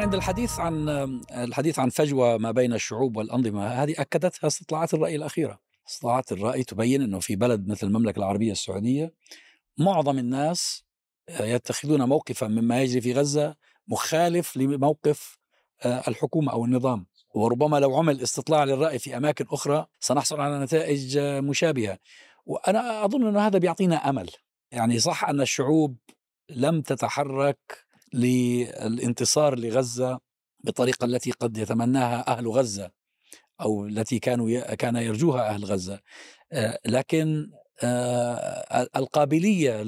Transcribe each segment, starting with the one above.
عند الحديث عن الحديث عن فجوة ما بين الشعوب والأنظمة هذه أكدتها استطلاعات الرأي الأخيرة. استطلاعات الرأي تبين إنه في بلد مثل المملكة العربية السعودية معظم الناس يتخذون موقفا مما يجري في غزة مخالف لموقف آه، الحكومة أو النظام. وربما لو عمل استطلاع للرأي في أماكن أخرى سنحصل على نتائج مشابهة. وأنا أظن إنه هذا بيعطينا أمل. يعني صح أن الشعوب لم تتحرك للانتصار لغزة بالطريقة التي قد يتمناها أهل غزة أو التي كانوا كان يرجوها أهل غزة. آه، لكن آه، القابلية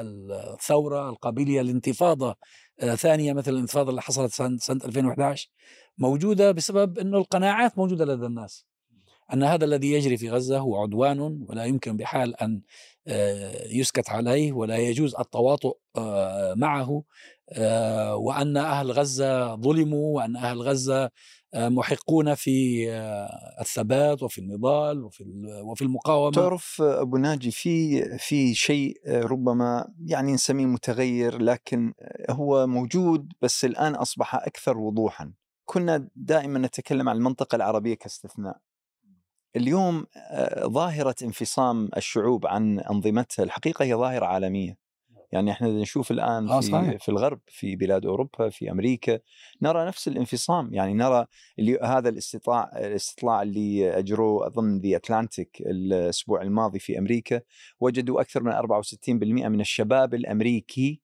للثوره القابلية للانتفاضه آه، ثانية مثل الانتفاضة اللي حصلت سنة 2011 موجودة بسبب إنه القناعات موجودة لدى الناس. أن هذا الذي يجري في غزة هو عدوان ولا يمكن بحال أن آه، يسكت عليه ولا يجوز التواطؤ آه، معه آه، وأن أهل غزة ظلموا وأن أهل غزة محقون في الثبات وفي النضال وفي وفي المقاومة. تعرف أبو ناجي في في شيء ربما يعني نسميه متغير لكن هو موجود بس الآن أصبح أكثر وضوحا. كنا دائما نتكلم عن المنطقة العربية كاستثناء. اليوم آه، ظاهرة انفصام الشعوب عن أنظمتها الحقيقة هي ظاهرة عالمية. يعني إحنا نشوف الآن آه، في, صحيح. في الغرب في بلاد أوروبا في أمريكا نرى نفس الانفصام. يعني نرى اللي هذا الاستطلاع الاستطلاع اللي اجروه اظن ذا اتلانتيك الأسبوع الماضي في أمريكا وجدوا أكثر من 64% من الشباب الأمريكي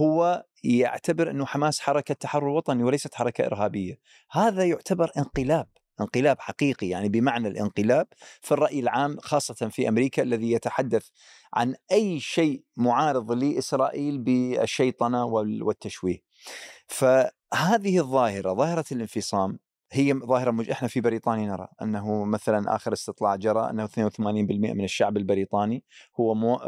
هو يعتبر إنه حماس حركة تحرر وطني وليست حركة إرهابية. هذا يعتبر انقلاب. انقلاب حقيقي يعني بمعنى الانقلاب في الرأي العام خاصة في أمريكا الذي يتحدث عن أي شيء معارض لإسرائيل بالشيطنة والتشويه. فهذه الظاهرة ظاهرة الانفصام هي ظاهرة مج... إحنا في بريطانيا نرى أنه مثلا آخر استطلاع جرى أنه 82% من الشعب البريطاني هو مو...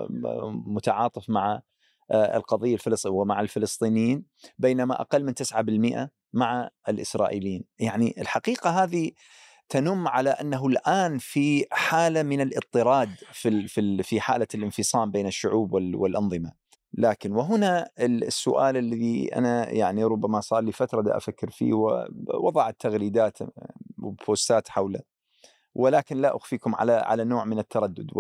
متعاطف مع القضية الفلسطينية ومع الفلسطينيين بينما أقل من 9% مع الإسرائيليين. يعني الحقيقة هذه تنم على أنه الآن في حالة من الاضطراد في, في, في حالة الانفصام بين الشعوب والأنظمة. لكن وهنا السؤال الذي أنا يعني ربما صار لي فترة دا أفكر فيه ووضعت تغريدات وبوستات حوله. ولكن لا أخفيكم على على نوع من التردد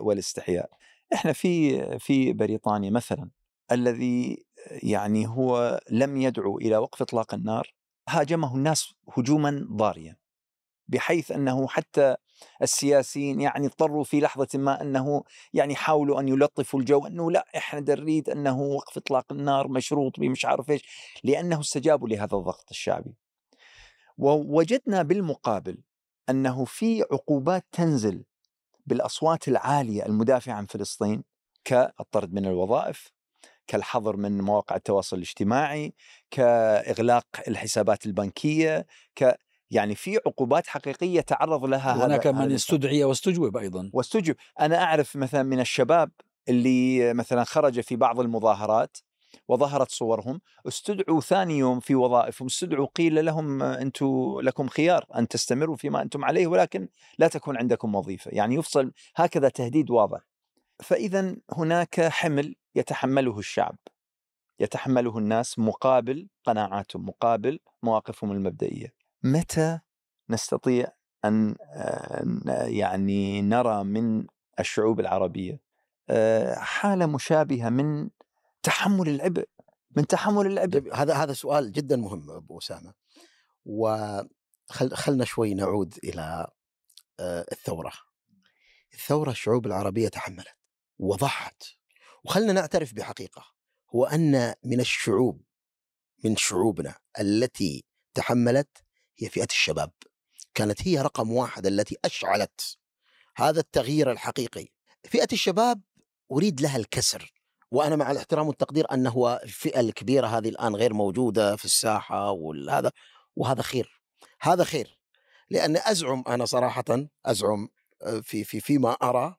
والإستحياء. إحنا في في بريطانيا مثلا الذي يعني هو لم يدعو إلى وقف إطلاق النار هاجمه الناس هجوما ضاريا بحيث أنه حتى السياسيين يعني اضطروا في لحظة ما أنه يعني حاولوا أن يلطفوا الجو أنه لا إحنا نريد أنه وقف إطلاق النار مشروط بمش عارف إيش لأنه استجابوا لهذا الضغط الشعبي. ووجدنا بالمقابل أنه في عقوبات تنزل بالأصوات العالية المدافعة عن فلسطين كالطرد من الوظائف كالحظر من مواقع التواصل الاجتماعي كإغلاق الحسابات البنكية ك يعني في عقوبات حقيقية تعرض لها هناك من استدعي واستجوب أيضا. واستجوب. أنا أعرف مثلا من الشباب اللي مثلا خرج في بعض المظاهرات وظهرت صورهم. استدعوا ثاني يوم في وظائفهم استدعوا قيل لهم أنتم لكم خيار أن تستمروا فيما أنتم عليه ولكن لا تكون عندكم وظيفة. يعني يفصل هكذا تهديد واضح. فإذا هناك حمل يتحمله الشعب. يتحمله الناس مقابل قناعاتهم مقابل مواقفهم المبدئية. متى نستطيع أن يعني نرى من الشعوب العربية آه، حالة مشابهة من تحمل العبء من تحمل العبء. هذا هذا سؤال جدا مهم أبو أسامة. وخلنا شوي نعود إلى آه، الثورة. الثورة الشعوب العربية تحملت وضحت. وخلنا نعترف بحقيقة. هو أن من الشعوب من شعوبنا التي تحملت هي فئة الشباب. كانت هي رقم واحد التي أشعلت هذا التغيير الحقيقي. فئة الشباب أريد لها الكسر. وأنا مع الاحترام والتقدير انه الفئة الكبيرة هذه الآن غير موجودة في الساحة وهذا وهذا خير. هذا خير لأن أزعم أنا صراحة أزعم آه، في في فيما أرى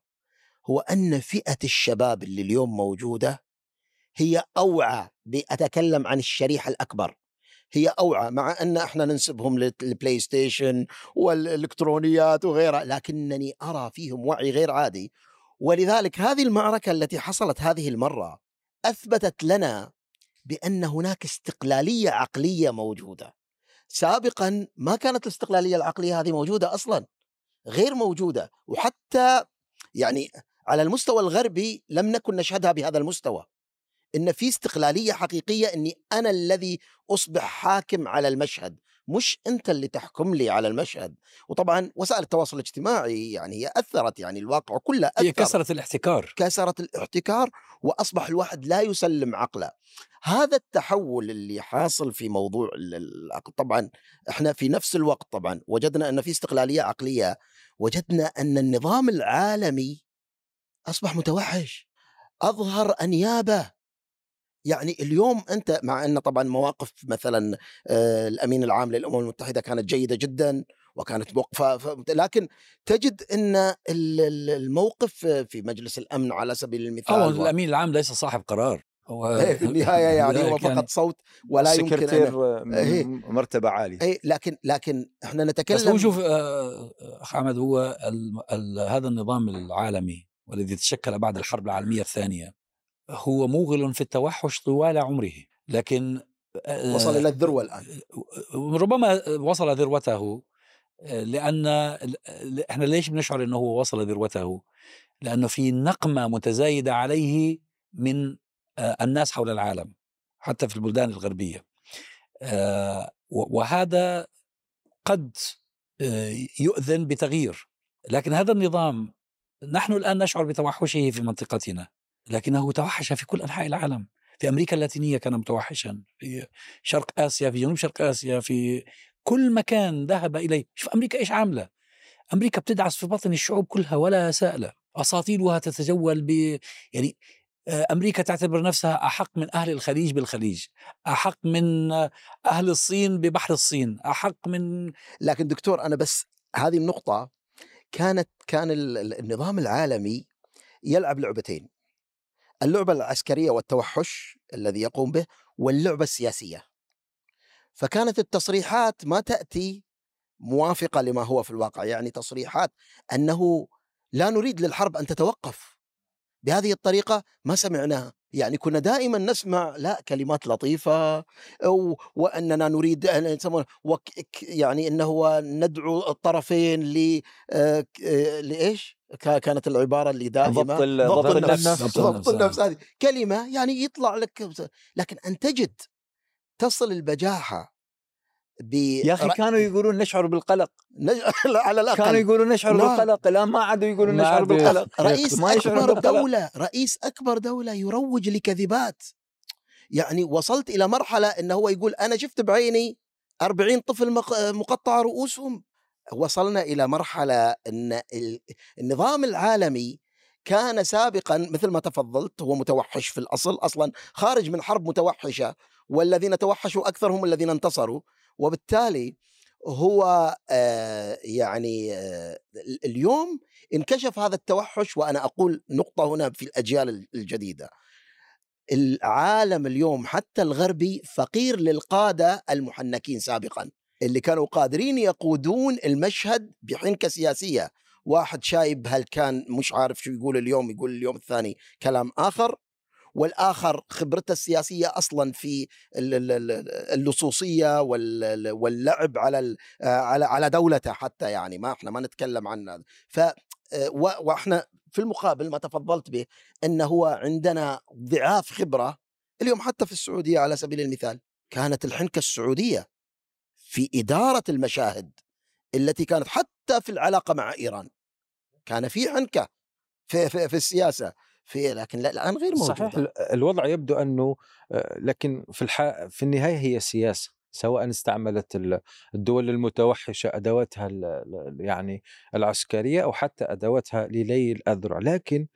هو أن فئة الشباب اللي اليوم موجودة هي أوعى اتكلم عن الشريحه الأكبر. هي أوعى مع أن إحنا ننسبهم لل PlayStation والإلكترونيات وغيرها لكنني أرى فيهم وعي غير عادي. ولذلك هذه المعركة التي حصلت هذه المرة أثبتت لنا بأن هناك استقلالية عقلية موجودة. سابقا ما كانت الاستقلالية العقلية هذه موجودة أصلا غير موجودة وحتى يعني على المستوى الغربي لم نكن نشهدها بهذا المستوى. إن في استقلالية حقيقية إني أنا الذي أصبح حاكم على المشهد. مش أنت اللي تحكم لي على المشهد. وطبعا وسائل التواصل الاجتماعي يعني هي أثرت يعني الواقع كله أثر. هي كسرت الاحتكار. كسرت الاحتكار وأصبح الواحد لا يسلم عقله. هذا التحول اللي حاصل في موضوع العقل. طبعا إحنا في نفس الوقت طبعا وجدنا أن في استقلالية عقلية وجدنا أن النظام العالمي أصبح متوحش. أظهر أنيابه. يعني اليوم أنت مع إن طبعا مواقف مثلا آه، الأمين العام للأمم المتحدة كانت جيدة جدا وكانت موقفه لكن تجد إن الموقف في مجلس الأمن على سبيل المثال هو الأمين العام ليس صاحب قرار. هو إيه، في النهاية يعني هو فقط صوت ولا يمكن أن إيه. مرتبة عالية. اي لكن لكن إحنا نتكلم بس هو شوف آه، أخ أحمد هو ال ال هذا النظام العالمي والذي تشكل بعد الحرب العالمية الثانية هو موغل في التوحش طوال عمره لكن وصل إلى الذروة الآن. ربما وصل ذروته لأن إحنا ليش بنشعر إنه هو وصل ذروته؟ لأنه في نقمة متزايدة عليه من الناس حول العالم حتى في البلدان الغربية. وهذا قد يؤذن بتغيير. لكن هذا النظام نحن الآن نشعر بتوحشه في منطقتنا. لكنه توحش في كل أنحاء العالم في أمريكا اللاتينية كان متوحشا في شرق آسيا في جنوب شرق آسيا في كل مكان ذهب إليه. شوف أمريكا إيش عاملة؟ أمريكا بتدعس في بطن الشعوب كلها ولا سائلة. اساطيلها تتجول ب يعني آه، أمريكا تعتبر نفسها أحق من أهل الخليج بالخليج أحق من أهل الصين ببحر الصين أحق من لكن دكتور أنا بس هذه النقطة كانت كان النظام العالمي يلعب لعبتين. اللعبة العسكرية والتوحش الذي يقوم به واللعبة السياسية. فكانت التصريحات ما تأتي موافقة لما هو في الواقع يعني تصريحات أنه لا نريد للحرب أن تتوقف. بهذه الطريقة ما سمعناها. يعني كنا دائما نسمع لا كلمات لطيفة وأننا نريد أن يعني أنه ندعو الطرفين آه، آه، لإيش؟ كانت العبارة اللي دائما ضبط, ضبط النفس. ضبط النفس هذه. كلمة يعني يطلع لك لكن أن تجد تصل البجاحة ب يا أخي كانوا يقولون نشعر بالقلق. نج... على الأقل. كانوا يقولون نشعر لا. بالقلق الآن ما عادوا يقولون نشعر بالقلق. رئيس ما أكبر بالقلق. دولة رئيس أكبر دولة يروج لكذبات. يعني وصلت إلى مرحلة انه هو يقول أنا شفت بعيني 40 طفل مقطع رؤوسهم. وصلنا إلى مرحلة إن النظام العالمي كان سابقا مثل ما تفضلت هو متوحش في الأصل أصلا خارج من حرب متوحشة والذين توحشوا أكثر هم الذين انتصروا وبالتالي هو آه يعني آه اليوم انكشف هذا التوحش وأنا أقول نقطة هنا في الأجيال الجديدة. العالم اليوم حتى الغربي فقير للقادة المحنكين سابقا. اللي كانوا قادرين يقودون المشهد بحنكة سياسية. واحد شايب هل كان مش عارف شو يقول اليوم يقول اليوم الثاني كلام آخر والآخر خبرته السياسية أصلا في اللصوصية واللعب على على على دولته حتى يعني ما إحنا ما نتكلم عن ف وإحنا في المقابل ما تفضلت به انه هو عندنا ضعاف خبرة. اليوم حتى في السعودية على سبيل المثال كانت الحنكة السعودية. في إدارة المشاهد التي كانت حتى في العلاقة مع إيران. كان في حنكة في, في, في السياسة في لكن لا الآن غير موجودة. صحيح الوضع يبدو أنه آه، لكن في الح... في النهاية هي سياسة سواء استعملت الدول المتوحشة أدواتها يعني العسكرية أو حتى أدواتها للي الأذرع. لكن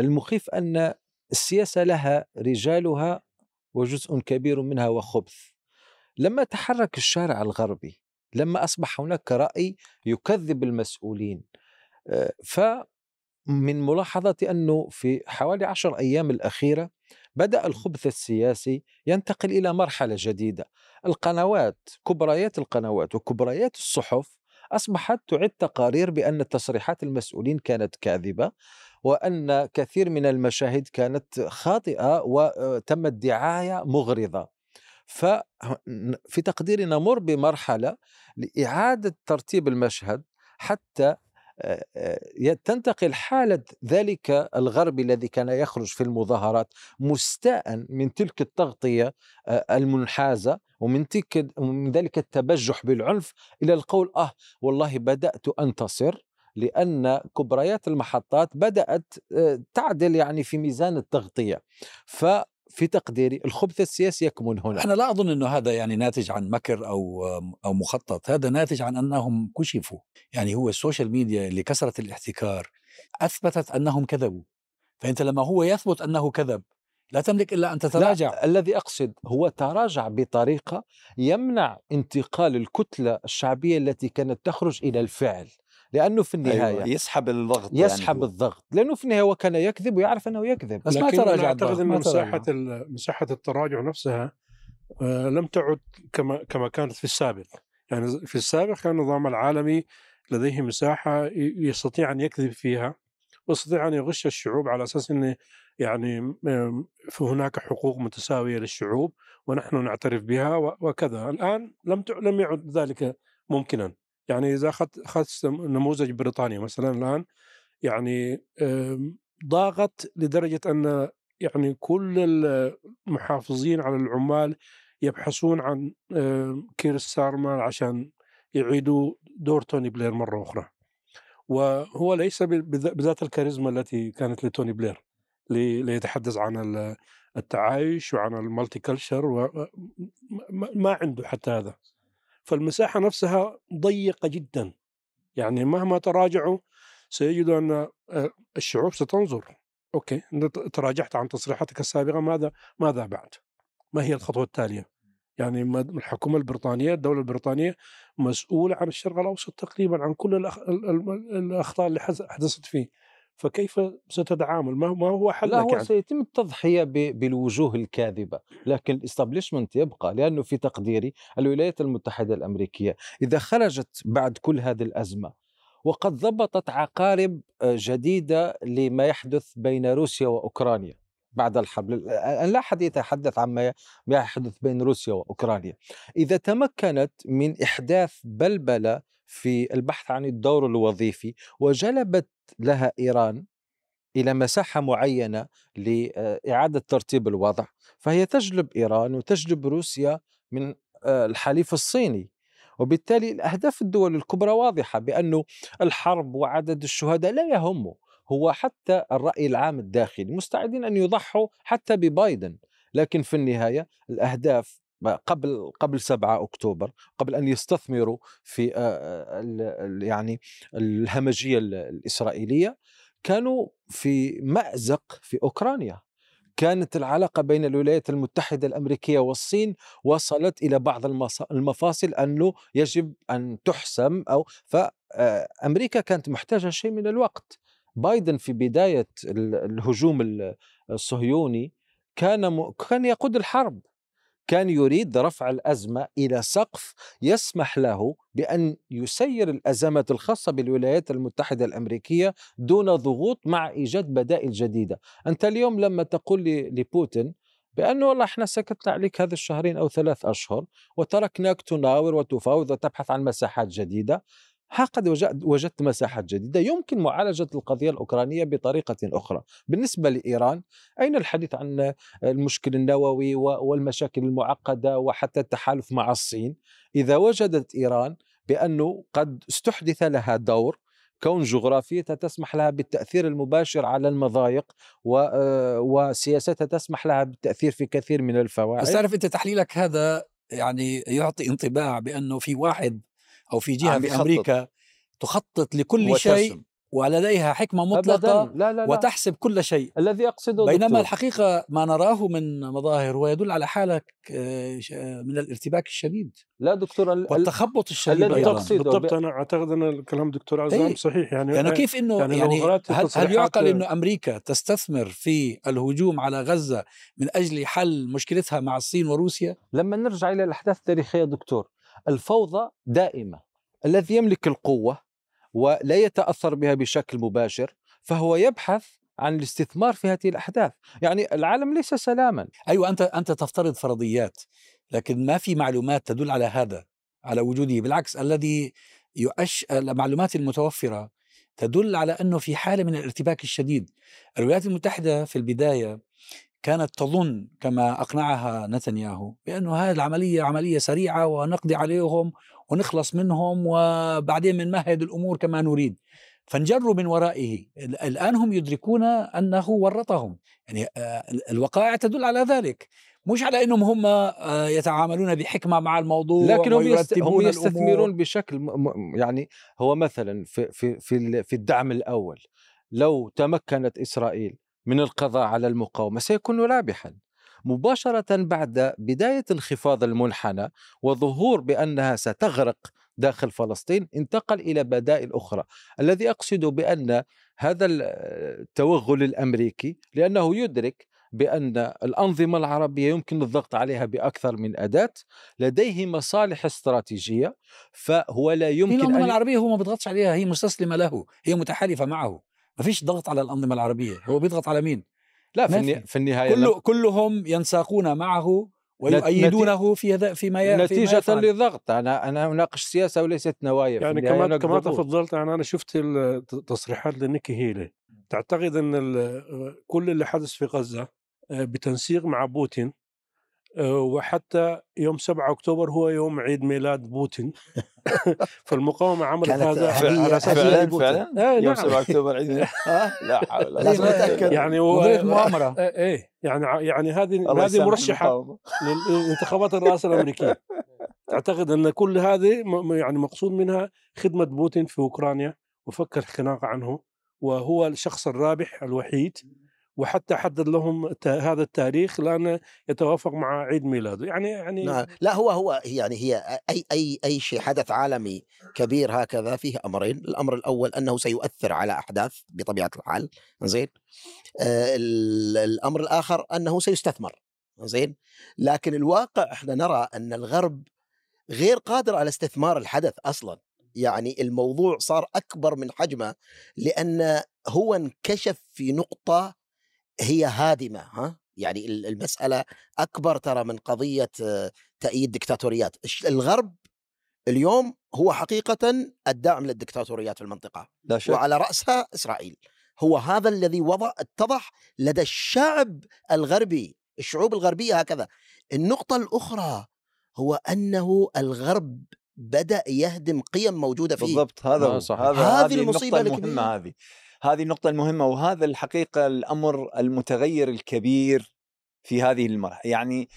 المخيف أن السياسة لها رجالها وجزء كبير منها وخبث. لما تحرك الشارع الغربي لما أصبح هناك رأي يكذب المسؤولين. فمن ملاحظة أنه في حوالي عشر أيام الأخيرة بدأ الخبث السياسي ينتقل إلى مرحلة جديدة. القنوات كبريات القنوات وكبريات الصحف أصبحت تعد تقارير بأن تصريحات المسؤولين كانت كاذبة وأن كثير من المشاهد كانت خاطئة وتمت دعاية مغرضة. ففي تقديري نمر بمرحلة لإعادة ترتيب المشهد حتى تنتقل حالة ذلك الغرب الذي كان يخرج في المظاهرات مستاء من تلك التغطية المنحازة ومن تلك ومن ذلك التبجح بالعنف إلى القول آه والله بدأت أنتصر لأن كبريات المحطات بدأت تعدل يعني في ميزان التغطية. ف في تقديري الخبث السياسي يكمن هنا. أنا لا أظن إنه هذا يعني ناتج عن مكر أو أو مخطط. هذا ناتج عن أنهم كشفوا. يعني هو ال social media اللي كسرت الاحتكار أثبتت أنهم كذبوا. فأنت لما هو يثبت أنه كذب لا تملك إلا أن تتراجع. لا الذي أقصد هو تراجع بطريقة يمنع انتقال الكتلة الشعبية التي كانت تخرج إلى الفعل. لأنه في النهاية أيوة يسحب الضغط يسحب يعني الضغط لأنه في النهاية هو كان يكذب ويعرف أنه يكذب. بس ما تراجع أعتقد ان مساحة مساحه التراجع نفسها آه، لم تعد كما كما كانت في السابق. يعني في السابق كان النظام العالمي لديه مساحة يستطيع أن يكذب فيها ويستطيع أن يغش الشعوب على أساس انه يعني في هناك حقوق متساوية للشعوب ونحن نعترف بها وكذا. الآن لم لم يعد ذلك ممكنا. يعني إذا أخذت أخذت نموذج بريطانيا مثلا الآن يعني ضاغط لدرجة أن يعني كل المحافظين على العمال يبحثون عن كير ستارمر عشان يعيدوا دور توني بلير مرة أخرى. وهو ليس بذات الكاريزما التي كانت لتوني بلير ليتحدث عن التعايش وعن ال multiculture ما عنده حتى هذا. فالمساحة نفسها ضيقة جدا. يعني مهما تراجعوا سيجدوا أن آه، الشعوب ستنظر. okay تراجعت عن تصريحاتك السابقة ماذا ماذا بعد؟ ما هي الخطوة التالية؟ يعني الحكومة البريطانية الدولة البريطانية مسؤولة عن الشرق الأوسط تقريبا عن كل الأخطاء اللي حدثت فيه. فكيف ستتعامل؟ ما هو حلك لا هو يعني؟ سيتم التضحية بالوجوه الكاذبة لكن الاستابليشمنت يبقى لأنه في تقديري الولايات المتحدة الأمريكية. إذا خرجت بعد كل هذه الأزمة وقد ضبطت عقارب آه، جديدة لما يحدث بين روسيا وأوكرانيا بعد الحرب. لا أحد يتحدث عما يحدث بين روسيا وأوكرانيا. إذا تمكنت من إحداث بلبلة في البحث عن الدور الوظيفي وجلبت لها إيران إلى مساحة معينة لإعادة ترتيب الوضع. فهي تجلب إيران وتجلب روسيا من آه، الحليف الصيني. وبالتالي الأهداف الدول الكبرى واضحة بانه الحرب وعدد الشهداء لا يهمه هو حتى الرأي العام الداخلي مستعدين أن يضحوا حتى ببايدن. لكن في النهاية الأهداف قبل قبل 7 أكتوبر قبل أن يستثمروا في يعني الهمجية الإسرائيلية كانوا في مأزق في أوكرانيا. كانت العلاقة بين الولايات المتحدة الأمريكية والصين وصلت إلى بعض المفاصل أنه يجب أن تحسم أو فامريكا كانت محتاجة شيء من الوقت. بايدن في بداية الهجوم الصهيوني كان كان يقود الحرب. كان يريد رفع الأزمة إلى سقف يسمح له بأن يسير الازمات الخاصة بالولايات المتحدة الأمريكية دون ضغوط مع إيجاد بدائل جديدة، أنت اليوم لما تقول لبوتين بانه والله إحنا سكتنا عليك هذا الشهرين أو ثلاث أشهر وتركناك تناور وتفاوض وتبحث عن مساحات جديدة ها قد وجدت مساحات جديدة. يمكن معالجة القضية الأوكرانية بطريقة أخرى. بالنسبة لإيران أين الحديث عن المشكل النووي والمشاكل المعقدة وحتى التحالف مع الصين؟ إذا وجدت إيران بأنه قد استحدث لها دور كون جغرافيتها تسمح لها بالتأثير المباشر على المضايق وسياستها تسمح لها بالتأثير في كثير من الفوائد بس تعرف أنت تحليلك هذا يعني يعطي انطباع بأنه في واحد أو في جهة في أمريكا تخطط لكل شيء ولديها حكمة مطلقة لا لا لا. وتحسب كل شيء. الذي أقصده بينما دكتور. الحقيقة ما نراه من مظاهر هو يدل على حالة آه، من الارتباك الشديد. لا دكتور والتخبط الشديد الذي تقصده بالضبط أنا أعتقد أن كلام دكتور عزام إيه؟ صحيح. يعني يعني كيف إنه يعني, يعني هل, هل يعقل إنه أمريكا تستثمر في الهجوم على غزة من أجل حل مشكلتها مع الصين وروسيا؟ لما نرجع إلى الأحداث التاريخية دكتور الفوضى دائمة. الذي يملك القوة ولا يتأثر بها بشكل مباشر فهو يبحث عن الاستثمار في هذه الأحداث. يعني العالم ليس سلاما. أيوه أنت أنت تفترض فرضيات لكن ما في معلومات تدل على هذا على وجوده. بالعكس الذي يؤش المعلومات المتوفرة تدل على أنه في حالة من الارتباك الشديد. الولايات المتحدة في البداية كانت تظن كما أقنعها نتنياهو بأنه هذه العملية عملية سريعة ونقضي عليهم ونخلص منهم وبعدين بنمهد الأمور كما نريد. فانجروا من ورائه. الآن هم يدركون أنه ورطهم. يعني آه، الوقائع تدل على ذلك. مش على أنهم هم آه، يتعاملون بحكمة مع الموضوع لكن هم, هم يستثمرون الأمور. بشكل يعني هو مثلا في في في الدعم الأول. لو تمكنت إسرائيل من القضاء على المقاومة سيكون رابحا مباشرة بعد بداية انخفاض المنحنى وظهور بأنها ستغرق داخل فلسطين انتقل إلى بدائل أخرى. الذي أقصد بأن هذا التوغل الأمريكي لأنه يدرك بأن الأنظمة العربية يمكن الضغط عليها بأكثر من أداة لديه مصالح استراتيجية فهو لا يمكن الأنظمة أن... العربية هو ما بيضغطش عليها هي مستسلمة له هي متحالفة معه. ما فيش ضغط على الأنظمة العربية. هو بيضغط على مين؟ لا في, في النهاية كل كلهم ينساقون معه ويؤيدونه في فيما نتيجة فيما للضغط أنا أنا أناقش سياسة وليست نوايا. يعني كما كما تفضلت يعني أنا شفت التصريحات لنيكي هيلي. تعتقد أن كل اللي حدث في غزة آه، بتنسيق مع بوتين وحتى يوم 7 أكتوبر هو يوم عيد ميلاد بوتين. فالمقاومة عملت هذا على أساس فعلا فعلا؟ آه يوم 7 نعم. أكتوبر عيد ميلاد. لا حول لازم اتاكد يعني هو مؤامرة. إيه يعني يعني هذه هذه مرشحة للانتخابات الرئاسه الأمريكية. تعتقد أن كل هذه يعني مقصود منها خدمة بوتين في أوكرانيا وفك الخناق عنه وهو الشخص الرابح الوحيد وحتى حدد لهم هذا التاريخ لأنه يتوافق مع عيد ميلاده. يعني يعني نعم. لا هو هو يعني هي أي أي أي شيء حدث عالمي كبير هكذا فيه أمرين. الأمر الأول أنه سيؤثر على أحداث بطبيعة الحال. زين. آه الأمر الآخر أنه سيستثمر. زين. لكن الواقع إحنا نرى أن الغرب غير قادر على استثمار الحدث أصلا. يعني الموضوع صار أكبر من حجمه لأن هو انكشف في نقطة هي هادمة ها؟ يعني المسألة أكبر ترى من قضية تأييد دكتاتوريات الغرب اليوم هو حقيقه الداعم للدكتاتوريات في المنطقة لا شك. وعلى رأسها إسرائيل. هو هذا الذي وضع اتضح لدى الشعب الغربي الشعوب الغربية هكذا. النقطة الأخرى هو أنه الغرب بدأ يهدم قيم موجودة فيه. بالضبط هذا آه صح. هذا هذه المصيبة المهمة هذه. هذه النقطة المهمة وهذا الحقيقة الأمر المتغير الكبير في هذه المرحلة. يعني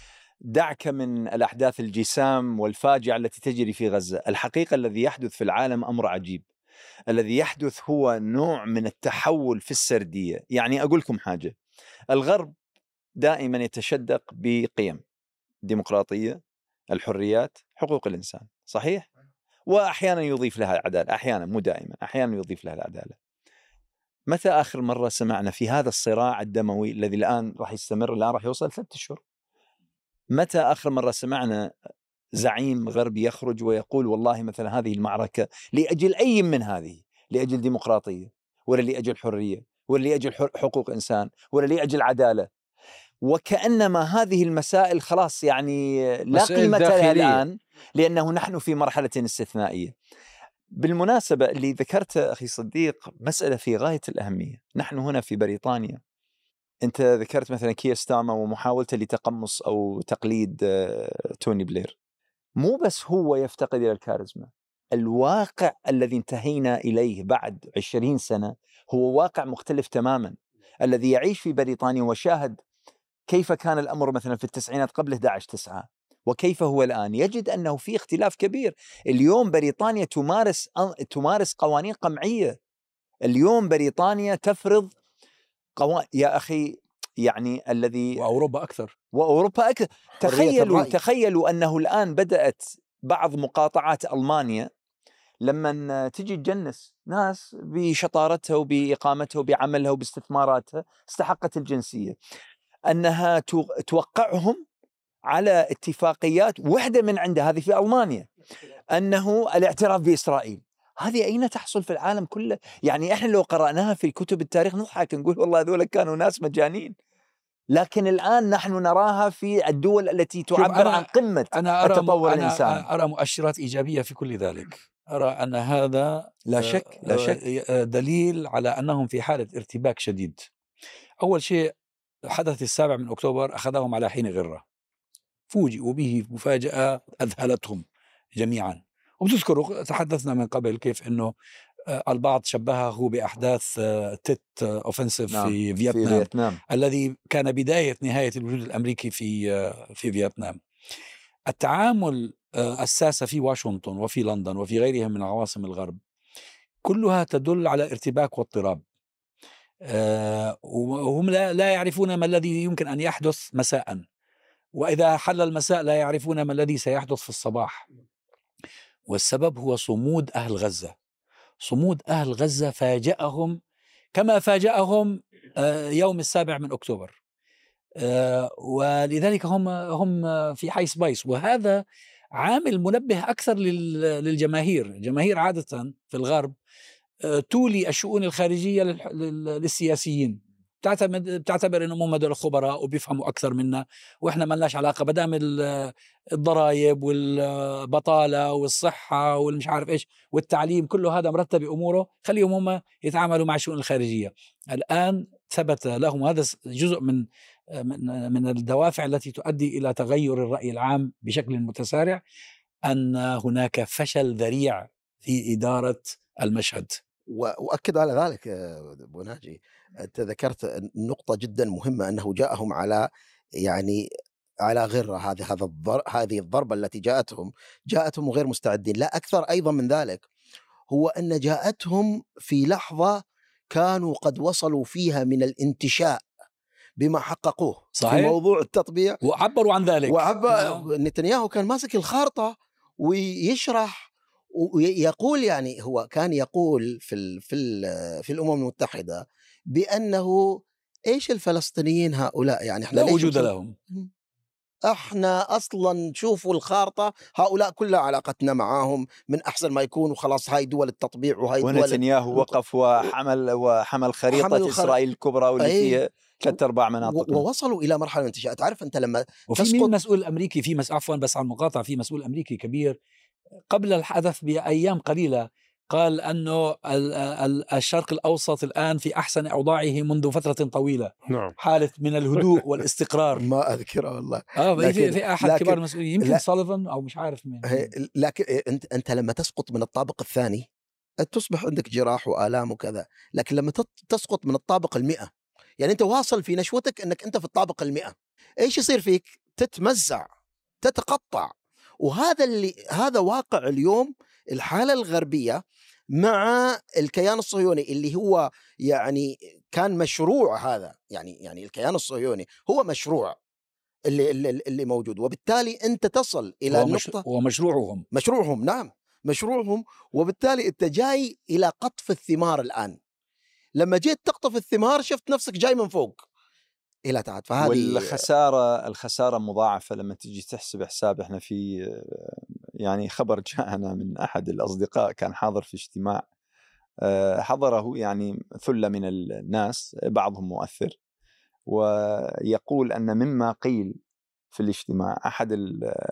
دعك من الأحداث الجسام والفاجعة التي تجري في غزة. الحقيقة الذي يحدث في العالم أمر عجيب. الذي يحدث هو نوع من التحول في السردية. يعني أقول لكم حاجة. الغرب دائما يتشدق بقيم. الديمقراطية الحريات حقوق الإنسان. صحيح؟ وأحيانا يضيف لها العدالة. أحيانا مو دائما. أحيانا يضيف لها العدالة. متى آخر مرة سمعنا في هذا الصراع الدموي الذي الآن راح يستمر الآن راح يوصل ثلاثة اشهر متى آخر مرة سمعنا زعيم غربي يخرج ويقول والله مثلا هذه المعركة لأجل أي من هذه؟ لأجل ديمقراطية ولا لأجل حرية ولا لأجل حقوق إنسان ولا لأجل عدالة. وكأنما هذه المسائل خلاص يعني لا قيمه لها الآن لأنه نحن في مرحلة استثنائية. بالمناسبة اللي ذكرته أخي صديق مسألة في غاية الأهمية. نحن هنا في بريطانيا. أنت ذكرت مثلا كير ستاما ومحاولته لتقمص أو تقليد آه، توني بلير. مو بس هو يفتقد إلى الكاريزما. الواقع الذي انتهينا إليه بعد عشرين سنة هو واقع مختلف تماما. الذي يعيش في بريطانيا وشاهد كيف كان الأمر مثلا في التسعينات قبل 11 تسعة. وكيف هو الآن؟ يجد أنه في اختلاف كبير، اليوم بريطانيا تمارس تمارس قوانين قمعية. اليوم بريطانيا تفرض قوان يا أخي يعني الذي وأوروبا أكثر. وأوروبا أكثر تخيلوا تخيلوا أنه الآن بدأت بعض مقاطعات ألمانيا. لما تجي تجنس ناس بشطارتها وبإقامتها وبعملها وباستثماراتها استحقت الجنسية. أنها توقعهم على اتفاقيات واحدة من عندها هذه في ألمانيا أنه الاعتراف بإسرائيل. هذه أين تحصل في العالم كله؟ يعني إحنا لو قرأناها في كتب التاريخ نضحك نقول والله هذول كانوا ناس مجانين. لكن الآن نحن نراها في الدول التي تعبر عن قمة أنا أرى التطور أنا الإنساني. أرى مؤشرات إيجابية في كل ذلك. أرى أن هذا لا شك لا شك. دليل على أنهم في حالة ارتباك شديد. أول شيء حدث السابع من أكتوبر أخذهم على حين غرة. فوجئوا به مفاجاه أذهلتهم جميعا وبتذكروا تحدثنا من قبل كيف إنه آه، البعض شبهه بأحداث آه، Tet Offensive نعم في فيتنام, في فيتنام الذي كان بداية نهاية الوجود الأمريكي في آه، في فيتنام. التعامل الساسة في واشنطن وفي لندن وفي غيرها من عواصم الغرب كلها تدل على ارتباك واضطراب. وهم لا يعرفون ما الذي يمكن أن يحدث مساء. وإذا حل المساء لا يعرفون ما الذي سيحدث في الصباح. والسبب هو صمود أهل غزة. صمود أهل غزة فاجأهم كما فاجأهم آه، يوم السابع من أكتوبر. آه، ولذلك هم هم في حيث بايس وهذا عامل منبه أكثر للجماهير. الجماهير عادة في الغرب آه، تولي الشؤون الخارجية للسياسيين. بتعتمد بتعتبر انهم هم هدول خبراء وبيفهموا أكثر منا وإحنا ما لناش علاقة ما دام الضرائب والبطالة والصحة والمش عارف إيش والتعليم كله هذا مرتب أموره خليهم هم يتعاملوا مع الشؤون الخارجية. الآن ثبت لهم هذا جزء من من من الدوافع التي تؤدي إلى تغير الرأي العام بشكل متسارع أن هناك فشل ذريع في إدارة المشهد. واؤكد على ذلك أبو ناجي. أنت ذكرت نقطة جدا مهمة أنه جاءهم على يعني على غرة هذه هذا الضر هذه الضربة التي جاءتهم جاءتهم غير مستعدين لا أكثر أيضا من ذلك هو أن جاءتهم في لحظة كانوا قد وصلوا فيها من الانتشاء بما حققوه صحيح. في موضوع التطبيع وعبروا عن ذلك وعبر نعم. نتنياهو كان ماسك الخارطة ويشرح ويقول يعني هو كان يقول في ال في ال في الأمم المتحدة بأنه إيش الفلسطينيين هؤلاء؟ يعني إحنا لا وجود لهم. إحنا أصلا شوفوا الخارطة هؤلاء كلها علاقتنا معاهم من أحسن ما يكون وخلاص هاي دول التطبيع وهاي دول ونتنياهو وقف وحمل وحمل خريطة حمل الخر... إسرائيل الكبرى واللي أي... فيها ثلاث ارباع مناطق. ووصلوا إلى مرحلة من الانتشاء تعرف أنت لما وفي تسقط... مين مسؤول أمريكي؟ في مس... عفوا بس على المقاطعه في مسؤول أمريكي كبير. قبل الحدث بأيام قليلة قال أنه الشرق الأوسط الآن في أحسن أوضاعه منذ فترة طويلة. نعم. حالة من الهدوء والاستقرار. ما اذكره والله. آه لكن في, في أحد لكن كبار المسؤولين يمكن سوليفان أو مش عارف مين لكن أنت أنت لما تسقط من الطابق الثاني تصبح عندك جراح وآلام وكذا لكن لما تسقط من الطابق المئة يعني أنت واصل في نشوتك أنك أنت في الطابق المئة. إيش يصير فيك؟ تتمزع تتقطع. وهذا اللي هذا واقع اليوم الحالة الغربية مع الكيان الصهيوني اللي هو يعني كان مشروع هذا يعني يعني الكيان الصهيوني هو مشروع اللي اللي, اللي موجود وبالتالي أنت تصل إلى هو النقطة هو مشروعهم. مشروعهم نعم مشروعهم وبالتالي أنت جاي إلى قطف الثمار الآن. لما جيت تقطف الثمار شفت نفسك جاي من فوق. إلى تحت فهذه والخسارة الخسارة مضاعفة لما تجي تحسب حساب إحنا في يعني خبر جاءنا من أحد الأصدقاء كان حاضر في اجتماع آه، حضره يعني ثلة من الناس بعضهم مؤثر ويقول أن مما قيل في الاجتماع أحد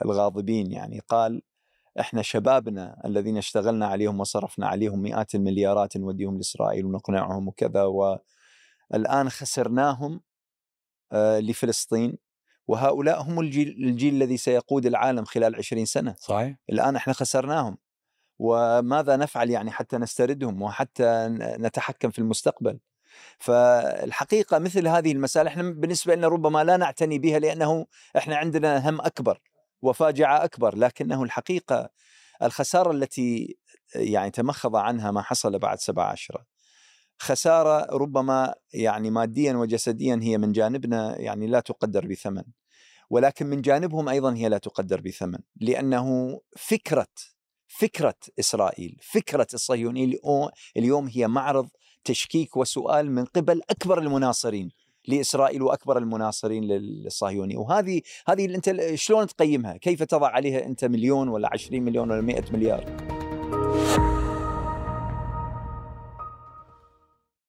الغاضبين يعني قال إحنا شبابنا الذين اشتغلنا عليهم وصرفنا عليهم مئات المليارات نوديهم لإسرائيل ونقنعهم وكذا والآن خسرناهم آه، لفلسطين وهؤلاء هم الجيل, الجيل الذي سيقود العالم خلال عشرين سنة. صحيح. الآن إحنا خسرناهم. وماذا نفعل يعني حتى نستردهم وحتى نتحكم في المستقبل؟ فالحقيقة مثل هذه المسائل إحنا بالنسبة لنا ربما لا نعتني بها لأنه إحنا عندنا هم أكبر وفاجعة أكبر لكنه الحقيقة الخسارة التي يعني تمخض عنها ما حصل بعد سبعة عشرة خسارة ربما يعني ماديا وجسديا هي من جانبنا يعني لا تقدر بثمن ولكن من جانبهم أيضا هي لا تقدر بثمن لأنه فكرة فكرة إسرائيل فكرة الصهيونية اليوم هي معرض تشكيك وسؤال من قبل أكبر المناصرين لإسرائيل وأكبر المناصرين للصهيونية وهذه هذه أنت شلون تقيمها؟ كيف تضع عليها أنت مليون ولا 20 مليون ولا 100 مليار؟